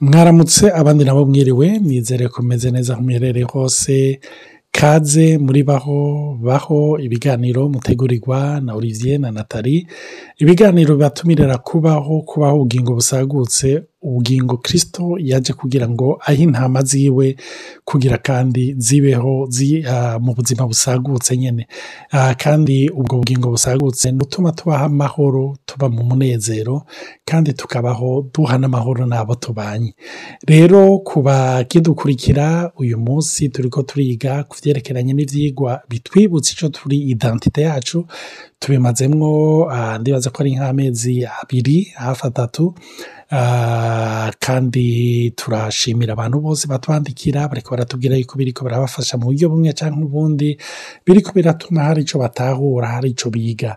mwaramutse abandi nabo mwiriwe nizere ko meze neza aho muherereye hose. Kaze muri baho baho. Ibiganiro mutegurirwa na olivier na natali ibiganiro bibatumirira kubaho kubaho ubugingo busagutse. Ubugingo kirisito yaje kugira ngo ahe intama ziwe kugira kandi zibeho mu buzima busagutse nyine kandi ubwo bugingo busagutse butuma tubaho amahoro tuba mu munezero kandi tukabaho duha n'amahoro n'abo tubanye. Rero ku bakidukurikira uyu munsi turi ko turiga ku byerekeranye n'ibyigwa bitwibutsa icyo turi idantite yacu tubimazemwo ndibaza ko ari nk'amezi abiri hafi atatu kandi turashimira abantu bose batwandikira bariko baratubwira yuko biriko barabafasha mu buryo bumwe cyangwa ubundi biriko biratuma hari icyo batahura hari icyo biga.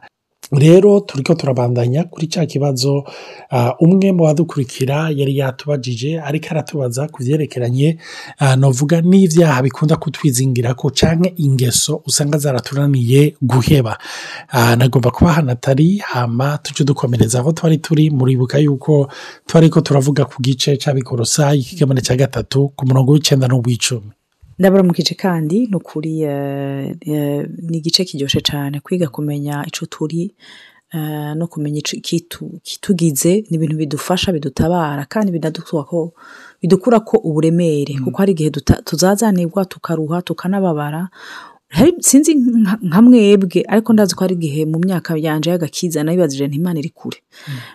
Rero turiko turabandanya kuri cya kibazo umwe mu badukurikira yari yatubajije ariko aratubaza ku byerekeranye navuga n'ibyaha bikunda kutwizingira ko cyangwa ingeso usanga zaratunaniye guheba. Nagomba kuba hano atari hama tujye dukomereza aho twari turi muribuka yuko twari ko turavuga ku gice cy'abikorosa ikigamane cya gatatu ku murongo w'icyenda n'uw'icumi. Ndabaramukije kandi ni ukuri ni igice kiryoshye cyane kwiga kumenya icyo turi no kumenya ikitugize ni ibintu bidufasha bidutabara kandi bidukura ko uburemere. Kuko hari igihe tuzazanirwa tukaruha tukanababara sinzi nka mwebwe ariko ndazi ko hari igihe mu myaka yanje y'agakiza nabibazije ntimana iri kure.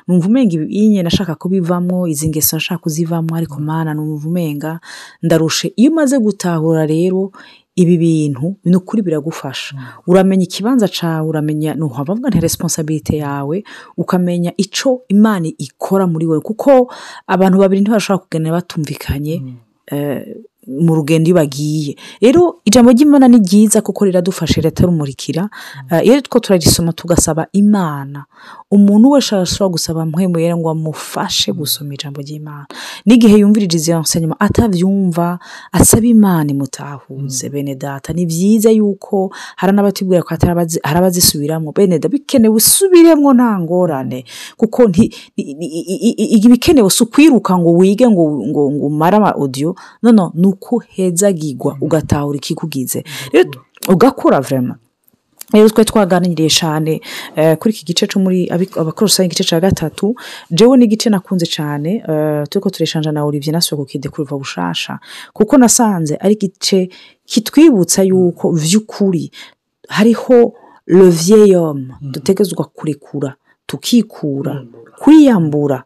Numva umenga iyi nashaka kubivamo izi ngeso nashaka kuzivamo ariko mana numva umenga ndarushe. Iyo umaze gutahura rero ibi bintu ni ukuri biragufasha. Uramenya ikibanza cyawe uramenya ntuhavuga nka resiponsabirite yawe ukamenya icyo imana ikora muri wowe kuko abantu babiri ntibashobora kugenda batumvikanye mu rugendo iyo bagiye. Rero ijambo ry'imana ni ryiza kuko riradufasha ritarumurikira iyo two turarisoma tugasaba imana. Umuntu wese arashobora gusaba mpwemuyere ngo amufashe gusoma ijambo ry'imana. N'igihe yumvirije izi nsengero atabyumva asaba imana imutahuze. Bene data ni byiza yuko hari n'abatubwira ko hari abazisubiramo bene data bikenewe usubiremo nta ngorane. Kuko ibikenewe si ukwiruka ngo wige ngo ngo umare ama odiyo noneho ni uko hezagirwa ugatahura ikikugize ugakura vurema rero twe twaganiriye cyane kuri iki gice cyo muri abakorosa igice cya gatatu jewe n'igice nakunze cyane turi ko tureshanja na olivier nasuye kukidekuriva bushasha kuko nasanze ari igice kitwibutsa yuko by'ukuri hariho leviyeyome dutegezwa kurekura tukikura kwiyambura.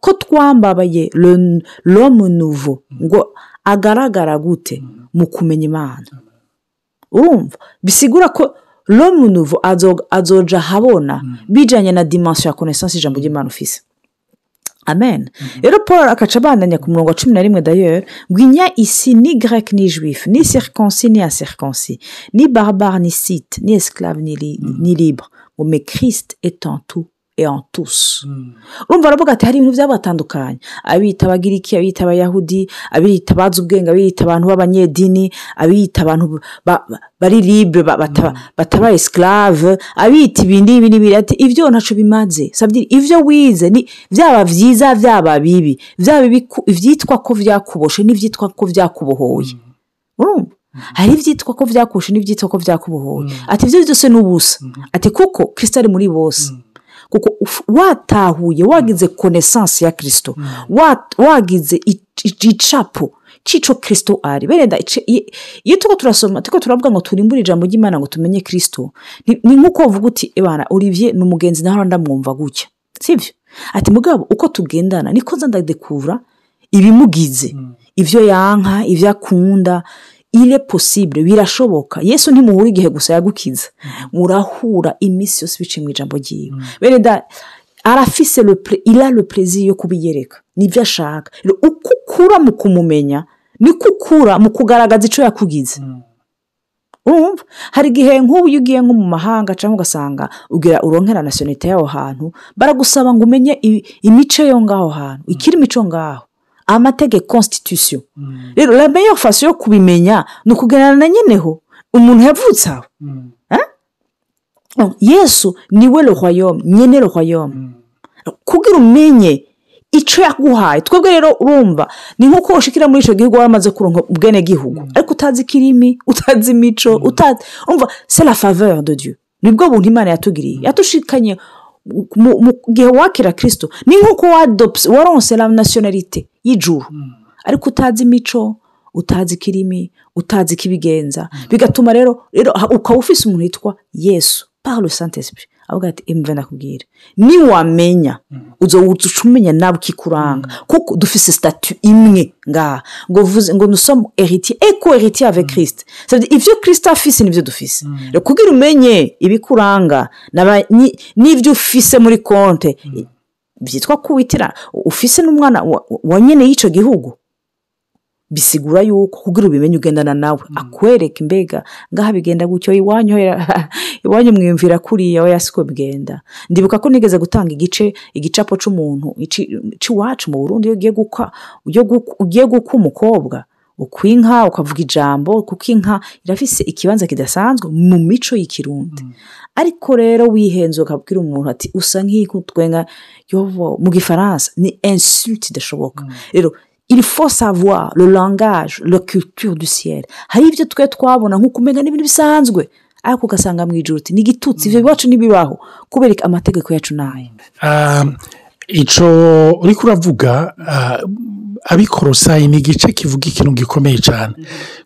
Ko twambabaye lomu nuvo ngo agaragara gute mu kumenya imana? Urumva? Bisigura ko lomu nuvo azoja ahabona bijyanye na dimansiyo ya konesansi ijambo ry'imana ufise. Amen. Rero paul akaca abandanya ku murongo wa cumi na rimwe dayeri ngo inya isi ni grec ni juif ni serikonsi ni aserikonsi ni barbare ni site ni esclave ni libre ngo me kirisite etantu tous urumva baravuga ati hari ibintu byabatandukanye. Abiyita abagiriki abiyita abayahudi abiyita abazi ubwenge abiyita abantu b'abanyedini abiyita abantu bari libre bataba esclave abiyita ibi n'ibiri ati ibyo ntacyo bimaze. Ibyo wize byaba byiza byaba bibi byaba ibyitwa ko byakuboshe n'ibyitwa ko byakubohoye urumva? Hari ibyitwa ko byakuboshe n'ibyitwa ko byakubohoye ati ibyo byose ni ubusa. Ati kuko kirisita ari muri bose. Kuko watahuye wagize konesansi ya kirisito wagize igicapu cy'icyo kirisito ari. Berenda iyo tuko turasoma tuko turavuga ngo turimbure ijambo ry'imana ngo tumenye kirisito ni nk'uko uvuga uti ebana olivier ni umugenzi nawe ndamwumva gutya. Sibyo ati mugabo uko tugendana niko nza ndadekura ibimugize. Ibyo yanka ibyo akunda ire posibure birashoboka. Yesu ntimuhure igihe gusa yagukiza. Murahura iminsi yose biciye mu ijambo ryiwe. Bereda arafise ira le perezida yo kubiyereka. Nibyo ashaka. Uko ukura mu kumumenya niko ukura mu kugaragaza icyo yakugize. Urumva? Hari igihe nk'ubu iyo ugiye nko mu mahanga cyangwa ugasanga ugira uronkera nasiyonite y'aho hantu baragusaba ngo umenye imico yo ngaho hantu ikiri imico ngaho. Amategeko constitution. Rero la meilleure façon yo kubimenya ni ukuganira na nyeneho umuntu yavutse aho. Yesu ni we royaume nyene royaume. Kugira umenye icyo yaguhaye twebwe rero urumva ni nk'uko ushikira muri icyo gihugu waramaze kuronka ubwenegihugu. Ariko utazi ikirimi utazi imico utazi urumva c'est la faveur de dieu. Nibwo buntu imana yatugiriye. Yatushikanye mu gihe wakira kirisito ni nk'uko wadopse waronse la nasiyonarite y'ijuru. Ariko utazi imico utazi ikirimi utazi ikibigenza. Bigatuma rero ukaba ufise umuntu witwa yesu par le avuga ati emve ndakubwira niwamenya uzoca umenya nawe ikikuranga kuko dufise statu imwe ngaha. Ngo vuze ngo nusomo heritier eko avec christ. Ça veut dire, ivyo kristo afise nivyo dufise. Rero kugira umenye ibikuranga n'aba- ni- n'ivyo ufise muri konte byitwa kuwitira ufise n'umwana wa- nyene y'ico gihugu. Bisigura yuko kugira ubimenye ugendana nawe. Akwereka imbega ngaha bigenda gutyo iwanyu iwanyu mwiyumvira kuriya oya siko bigenda. Ndibuka ko nigeze gutanga igice igicapo c'umuntu ici- c'iwacu mu burundi iyo ugiye gukwa umukobwa ukwa inka ukavuga ijambo kuko inka irafise ikibanza kidasanzwe mu mico y'ikirundi. Ariko rero wihenze ukabwira umuntu ati usa nk'ikutwenga mu gifaransa ni insulte idashoboka. Rero il faut savoir le langage la culture du ciel. Hari ibyo twe twabona nk'uko umenya n'ibintu bisanzwe. Ariko ugasanga mu ijoro uti ni igitutsi ibyo biwacu ntibibaho kubera ko amategeko yacu ni aya Ah, ico uriko uravuga ah, abikorosayi ni igice kivuga ikintu gikomeye cyane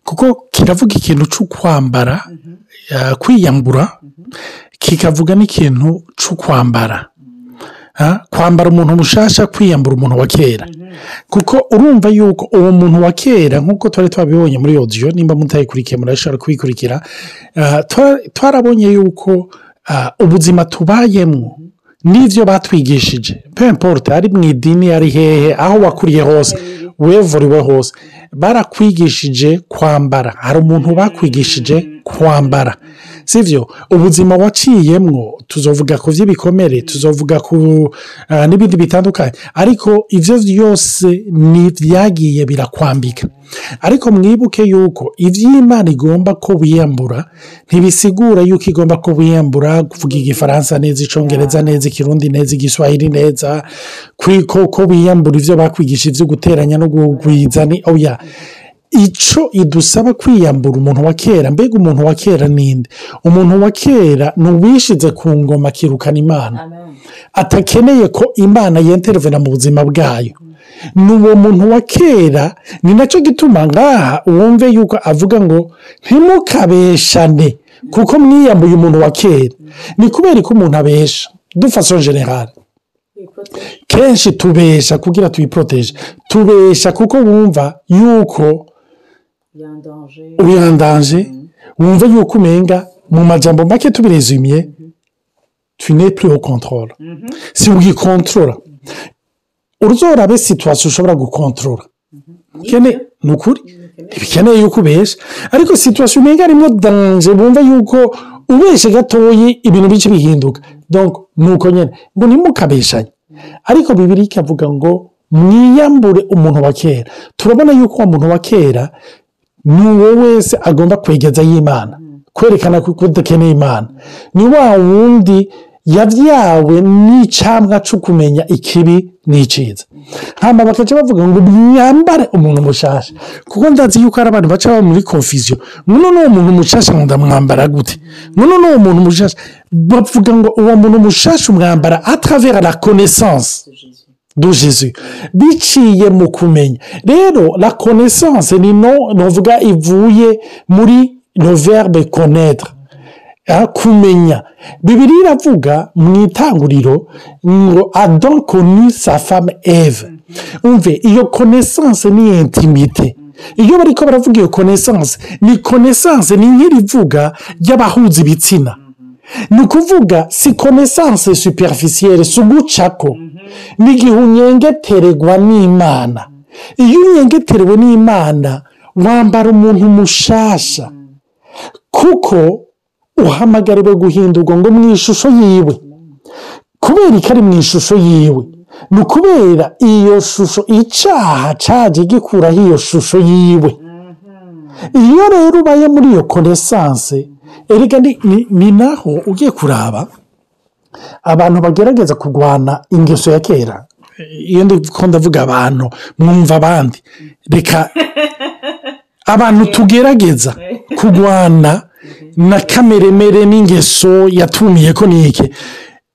kuko kiravuga ikintu cyo kwambara ah, kwiyambura kikavuga n'ikintu cyo kwambara Ah, kwambara umuntu mushasha kwiyambura umuntu wa kera. Kuko urumva yuko uwo muntu wa kera nk'uko twari twabibonye muri odiyo nimba mutayikurikiye murashobora kubikurikira twa- twarabonye yuko ah, ubuzima tubayemo n'ibyo batwigishije. Pemporute ari mu idini ari hehe aho wakuriye hose wevuriwe hose barakwigishije kwambara. Hari umuntu bakwigishije kwambara. Sibyo ubuzima waciyemwo tuzovuga ku by'ibikomere tuzovuga ku ah, n'ibindi bitandukanye. Ariko ibyo byose ni byagiye birakwambika. Ariko mwibuke yuko iby'imana igomba ko wiyambura ntibisigura yuko igomba ko wiyambura kuvuga igifaransa neza icyongereza neza ikirundi neza igiswahili neza ko wiyambura ibyo bakwigisha ibyo guteranya no kugwiza ni oya icyo idusaba kwiyambura umuntu wa kera mbega umuntu wa kera ninde? Umuntu wa kera ni uwishize ku ngoma akirukana imana. Atakeneye ko imana yenterevena mu buzima bwayo. Ni uwo muntu wa kera ni na cyo gituma ngaha wumve yuko avuga ngo ntimukabeshane kuko mwiyambuye umuntu wa kera. Ni kubera ko umuntu abesha. Dufaso generale kenshi tubesha kugira tuyiporoteje tubesha kuko wumva yuko uyandanje wumva yuko umenga mu majambo make tubirezimiye tu ne plus au contrôle. Si ugikontorora uzorabe situwasiyo ushobora gukontorora ni ukuri ntibikeneye yuko ubesha ariko situwasiyo umenga harimo danje wumva yuko ubeshe gatoyi ibintu bice bihinduka ni uko nyine ngo ntimukabeshanye ariko bibiri ikavuga ngo mwiyambure umuntu wa kera turabona yuko uwo muntu wa kera ni uwo wese agomba kwegeza y'imana kwerekana ko udakeneye imana. Ni wa wundi yabyawe n'icyamwa cyo kumenya ikibi n'icyiza hano bakaca bavuga ngo mwambare umuntu mushasha kuko ndazi yuko hari abantu baca muri konfisiyo muno ni umuntu mushasha ngo ndamwambara gute? Muno ni umuntu mushasha bavuga ngo uwo muntu mushasha umwambara atravera la connaissance. Du Jésus biciye mu kumenya. Rero la connaissance ni no novuga ivuye muri le verbe connaître. Ah, kumenya. Bibiri iravuga mu itanguriro ngo adon konu sa femme eve umve iyo connaissance ni intimite iyo bariko baravuga iyo connaissance ni connaissance ni nk'irivuga ry'abahuza ibitsina. Ni ukuvuga si connaissance superficielle si ugucako ni igihe unyengeteregwa n'imana. Iyo unyengeterewe n'imana wambara umuntu mushasha. Kuko uhamagariwe guhindurwa ngo mu ishusho yiwe. Kubera ko ari mu ishusho yiwe. Ni ukubera iyo shusho icyaha cyaje gikuraho iyo shusho yiwe. Iyo rero ubaye muri iyo konesanse erega ni- ni- ni naho ugiye kuraba abantu bagerageza kurwana ingeso ya kera. Iyo ndavuga abantu mwumva abandi. Reka abantu tugerageza kurwana na kameremere n'ingeso yatumiye ko nike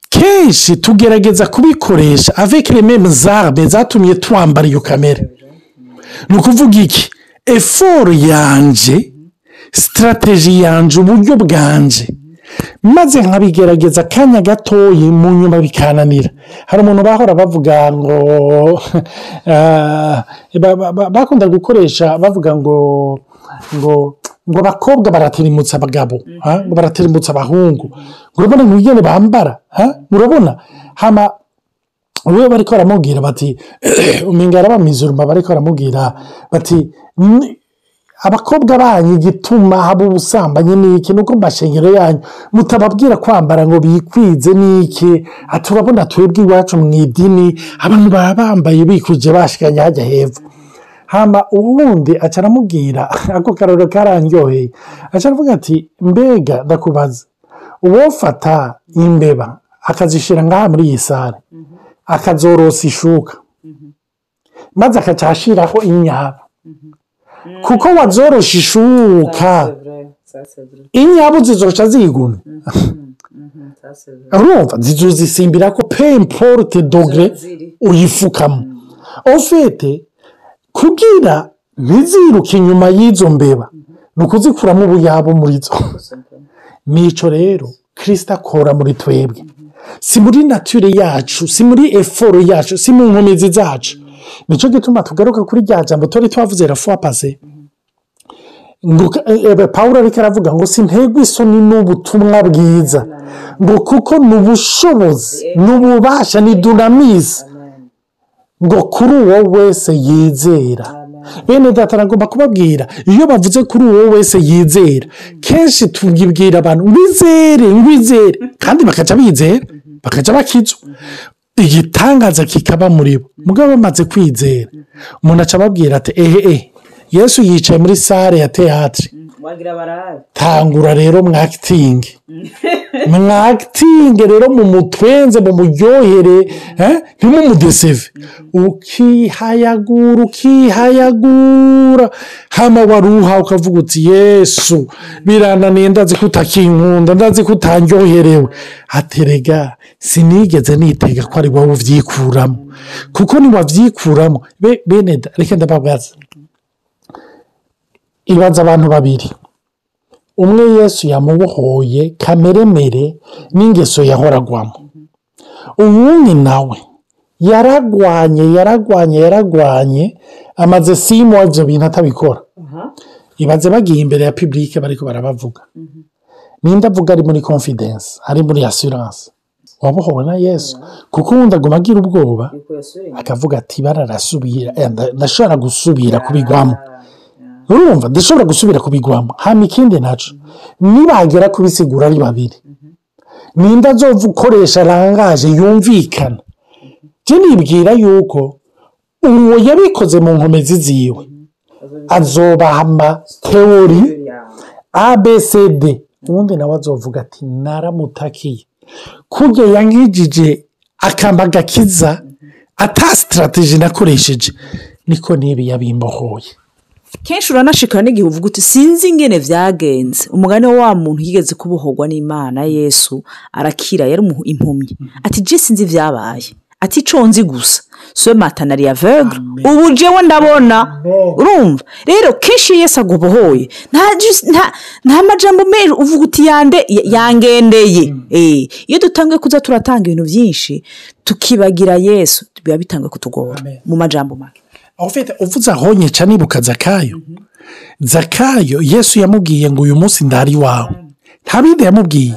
kenshi tugerageza kubikoresha avec les mêmes armes zatumye twambara iyo kamere. Ni ukuvuga iki? Eforo yanje sitarateji yanje uburyo bwanje. Maze nkabigerageza akanya gatoya mu nyuma bikananira. Hari umuntu bahora bavuga ngo ba- bakunda gukoresha bavuga ngo ngo ngo abakobwa baratirimutsa abagabo ngo baratirimutsa abahungu. Urabona ingene bambara urabona? Hama we bariko baramubwira bati umenga yarabamizuruma bariko baramubwira bati "Ni- abakobwa banyu igituma haba ubusambanyi n'iki? Nuko mu mashengero yanyu. Mutababwira kwambara ngo bikwize n'iki? Ati urabona twebwe iwacu mu idini abantu baba bambaye bikwije bashikanye hajya hepfo. Hama uwundi aca aramubwira ako kararo karandyoheye aca aravuga ati mbega ndakubaza. Uwofata imbeba akazishyira ngaha muri iyi sare akazorosa ishuka. Maze akaca ashiraho inyaba. Kuko wazorosha ishuka inyabu zizoca ziguna urumva? Zizozisimbira ko pemporute dogere uyifukamo. Ofete kugira ntiziruke inyuma y'izo mbeba. Ni ukuzikuramo ubuyabo muri zo. Nico rero kirisita akora muri twebwe. Si muri nature yacu si muri eforo yacu si mu nkomezi zacu. Ni cyo gituma tugaruka kuri rya jambo tori twavuze rafuwa pase ngo eh, pawulo ariko aravuga ngo sintegwe isoni n'ubutumwa bwiza. Ngo kuko ni ubushobozi ni ububasha ni dunamizi ngo kuri uwo wese yizera. Bene data nagomba kubabwira iyo bavuze kuri uwo wese yizera kenshi tubwira abantu ngwizere ngwizere kandi bakaca bizera bakaca bakizwa igitangaza kikaba muri bo mugabo bamaze kwizera. Umuntu aca ababwira ati ehe ehe. Yesu yicaye muri sare ya teatire tangura rero mwakitingi mwakitingi rero mu mutwenze mu muryohere eh, ntimumudeseve. Ukihayagura ukihayagura. Hama waruha ukavuga uti yesu birananiye ndazi ko utakinkunda ndazi ko utanryoherewe aterega sinigeze nitega ko ari wowe ubyikuramo kuko niwabyikuramo be- bene reka ndababaza ibaza abantu babiri. Umwe yesu yamubohoye kameremere n'ingeso yahoragwamo uwundi nawe yaragwanye yaragwanye yaragwanye amaze simu ibyo bintu atabikora. Ibaze bagiye imbere ya pibulike bariko barabavuga. Ninde avuga ari muri confidence ari muri assurance? Wabohowe na yesu. Kuko uwundi aguma agira ubwoba akavuga ati bararasubira eh, nda- ndashobora gusubira kubigwamo. Urumva ndashobora gusubira kubigwamo. Hama ikindi naco nibagera kubisigura ari babiri. Ninde azova ukoresha rangaje yumvikana. Je nibwira yuko uwo yabikoze mu nkomezi ziwe. Azobaha amateori abcd ubundi nawe azovuga ati naramutakiye. Kurya yankijije akamba gakiza ata sitarateji nakoresheje. Niko n'ibi yabimbohoye. Kenshi uranashikana n'igihe uvuga uti sinzi ingene vyagenze. Umugani wa wa muntu yigeze kubohorwa n'imana yesu arakira yari impumyi. Ati je sinzi vyabaye. Ati nzi gusa. So matanari aveugle ubu jewe ndabona. Urumva? Rero kenshi iyo yesu agubohoye. Nta majambo menshi uvuga uti yande yangendeye. Eh, iyo dutanguye kuza turatanga ibintu byinshi tukibagira yesu biba bitanguye kutugora mu majambo make. Ufite uvuze aho nyica nibuka zakayo. Zakayo yesu yamubwiye ngo uyu munsi ndari iwawe. Nta bindi yamubwiye.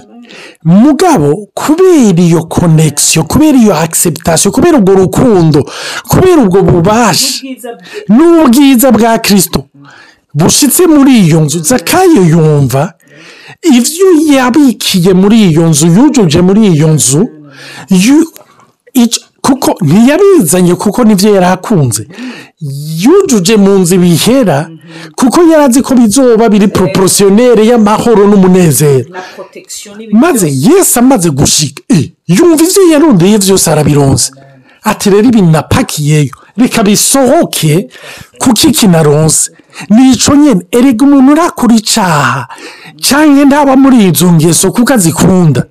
Mugabo kubera iyo konegisiyo kubera iyo akisepitasiyo kubera ubwo rukundo kubera ubwo bubasha n'ubwiza bwa kirisito bushyitse muri iyo nzu zakayo yumva ibyo yabikiye muri iyo nzu yujuje muri iyo nzu kuko ntiyabizanye kuko ni byo yari akunze. Yujuje mu nzu bihera kuko yari azi ko bizoba biri poroporosiyoneri y'amahoro n'umunezero. Maze yesu amaze gushika eh, yumva ibyo yarondeye byose arabironse ati rero ibintu napakiyeyo reka bisohoke kuko ikinaronse nico nyene erega umuntu urakora icaha canke ntaba muri izo ngeso kuko azikunda.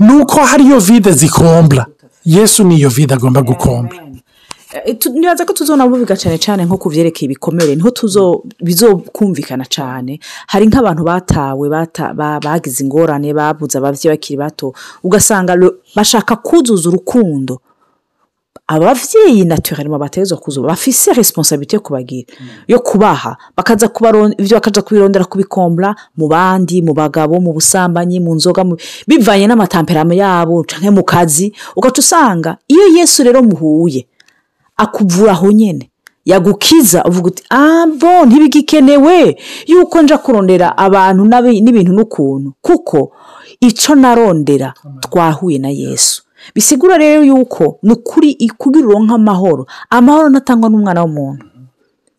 Nuko hariyo vide zikombla. Yesu niyo vide agomba gukombla Eh, nibaza ko tuzonabubiga cyane cyane nko ku byerekeye ibikomere ni ho tuzo bizokumvikana cyane hari nk'abantu batawe bata- ba- bagize ingorane babuze ababyeyi bakiri bato ugasanga bashaka kuzuza urukundo. Abavyeyi naturellement bategerezwa kuzuba bafise responsabilité yo kubagira. Yo kubaha. Bakaza ivyo bakaja kubirondera kubikombla mu bandi mu bagabo mu busambanyi mu nzoga bivanye n'amatamperamo yabo canke mu kazi. Ugaca usanga iyo yesu rero muhuye akuvura aho nyene yagukiza uvuga uti ah bo ntibigikenewe. Yuko nja kurondera abantu n'ibintu n'ukuntu. Kuko ico narondera twahuye na yesu. Bisigura rero yuko ni ukuri kugira uronke amahoro amahoro ntatangwa n'umwana w'umuntu.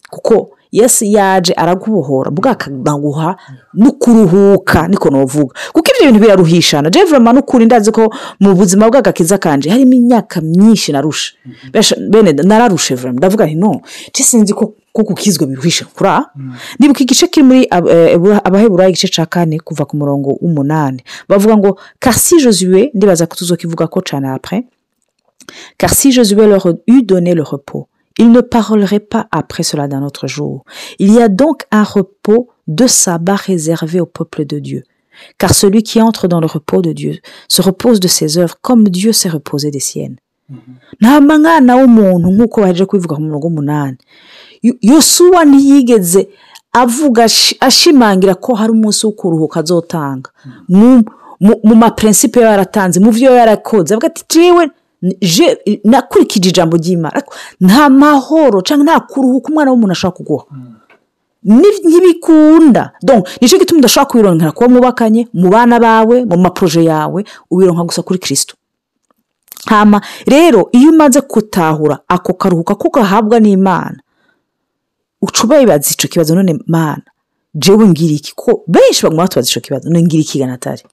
Kuko yesu yaje aragubohora bwakaguha no kuruhuka niko novuga. Kuko ibyo bintu biraruhishana. Vraiment n'ukuri ndazi ko mu buzima bw'agakiza kanje harimo imyaka myinshi narusha Besha- bene nararushe vraiment ndavuga nti no sinzi ko ko gukizwa biruhisha. Kura. Nibuka igice kiri muri eh, Ebura- abaheburayo igice ca kane kuva ku murongo w'umunani bavuga ngo car si josue ndibaza ko tuzokivuga ko cane après. Car si Josué leur eût donné le repos, ils ne parleraient pas après cela d'un autre jour. Il y a donc un repos de sabbat réservé au peuple de Dieu. Car celui qui entre dans le repos de Dieu se repose de ses œuvres comme Dieu s'est reposé des siennes. nta mwana w'umuntu nk'uko baje kubivuga ku murongo w'umunani Yo- yosuwa ntiyigeze avuga ashi- ashimangira ko hari umunsi wo kuruhuka azotanga mu mu- mapurensipe yaratanze mu byo yarakoze avuga ati je nakurikije ijambo ry'imana. Nta mahoro cyangwa nta kuruhuka umwana w'umuntu ashobora kuguha. Ntibikunda. Nicyo gituma udashobora kubironkera kuba mubakanye mu bana bawe mu maporoje yawe ubironka gusa kuri kirisito hama rero iyo umaze gutahura ako karuhuka ko gahabwa n'imana uca ubayibaza icyo kibazo. None mana jewe ngira iki? Ko benshi baguma batubaza icyo kibazo. None ngira iki ganatari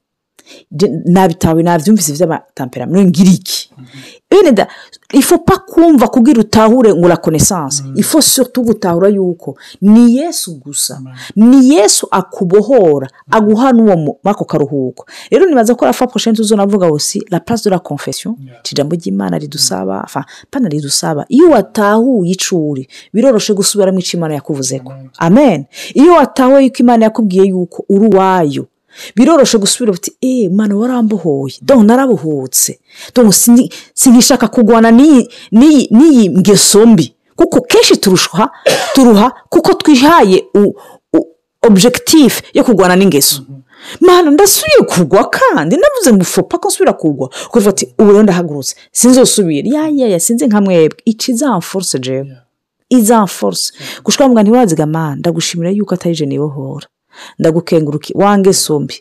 nabitawe nabyumvise by'amatamperament none ngira iki? Bene da ifo pa kumva kugira utahure ngo la connaissance. Ifo surtout gutahura yuko ni yesu gusa. Ni yesu akubohora aguha n'uwo mu- ako karuhuko. Rero nibaza ko rafa prochaine tuzonavuga aussi la place de la confession ijambo ry'imana ridusaba pana ridusaba. Iyo watahuye icuri biroroshe gusubiramo icyo imana yakuvuzeko. Amen. Iyo watahuye yuko imana yakubwiye yuko uri uwayo biroroshe gusubira uti eee mana warambohoye donc narabohotse. Donc sini- sinkishaka kurwana n'iyi ngeso mbi. Kuko kenshi turusha turuha kuko twihaye u- u- objectif yo kurwana n'ingeso. Mana ndasubiye kugwa kandi navuze ngo ufopa ko nsubira kugwa. Ukavuga ati ubu rero ndahagurutse sinzosubira. Ya ya ya sinzi nka mwebwe. Iki izamforce jewe. Izamforce gushaka ngo ntiwaziga mana ndagushimira yuko atari je nibohora. Ndagukenguruki wange sombi.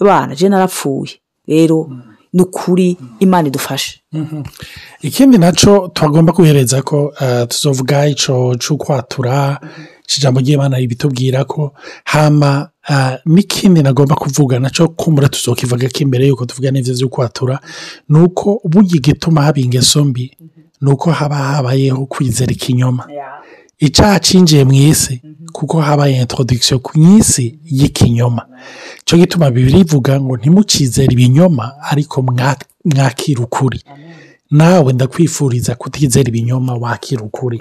Bana je narapfuye. Rero ni ukuri imana idufashe. Ikindi na cyo tugomba guhereza ko eh, tuzovuga icyo cy'ukwatura ijambo ry'imana ibitubwira ko hama eh, n'ikindi nagomba kuvuga na cyo kumbura tuzokivuga ko imbere y'uko tuvuga n'ibyo by'ukwatura ni uko burya igituma haba ingeso mbi ni uko haba habayeho kwizera ikinyoma. Icyaha cyinjiye mu isi kuko habaye introduction ku isi y'ikinyoma. Cyo gituma bibiri ivuga ngo ntimucizere ibinyoma ariko mwa- mwakire ukuri. Nawe ndakwifuriza kutizera ibinyoma wakira ukuri.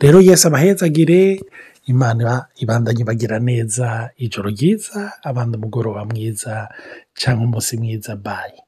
Rero yesi abahezagire imana iba- ibandanye bagira neza ijoro ryiza abandi umugoroba mwiza cyangwa umunsi mwiza bayi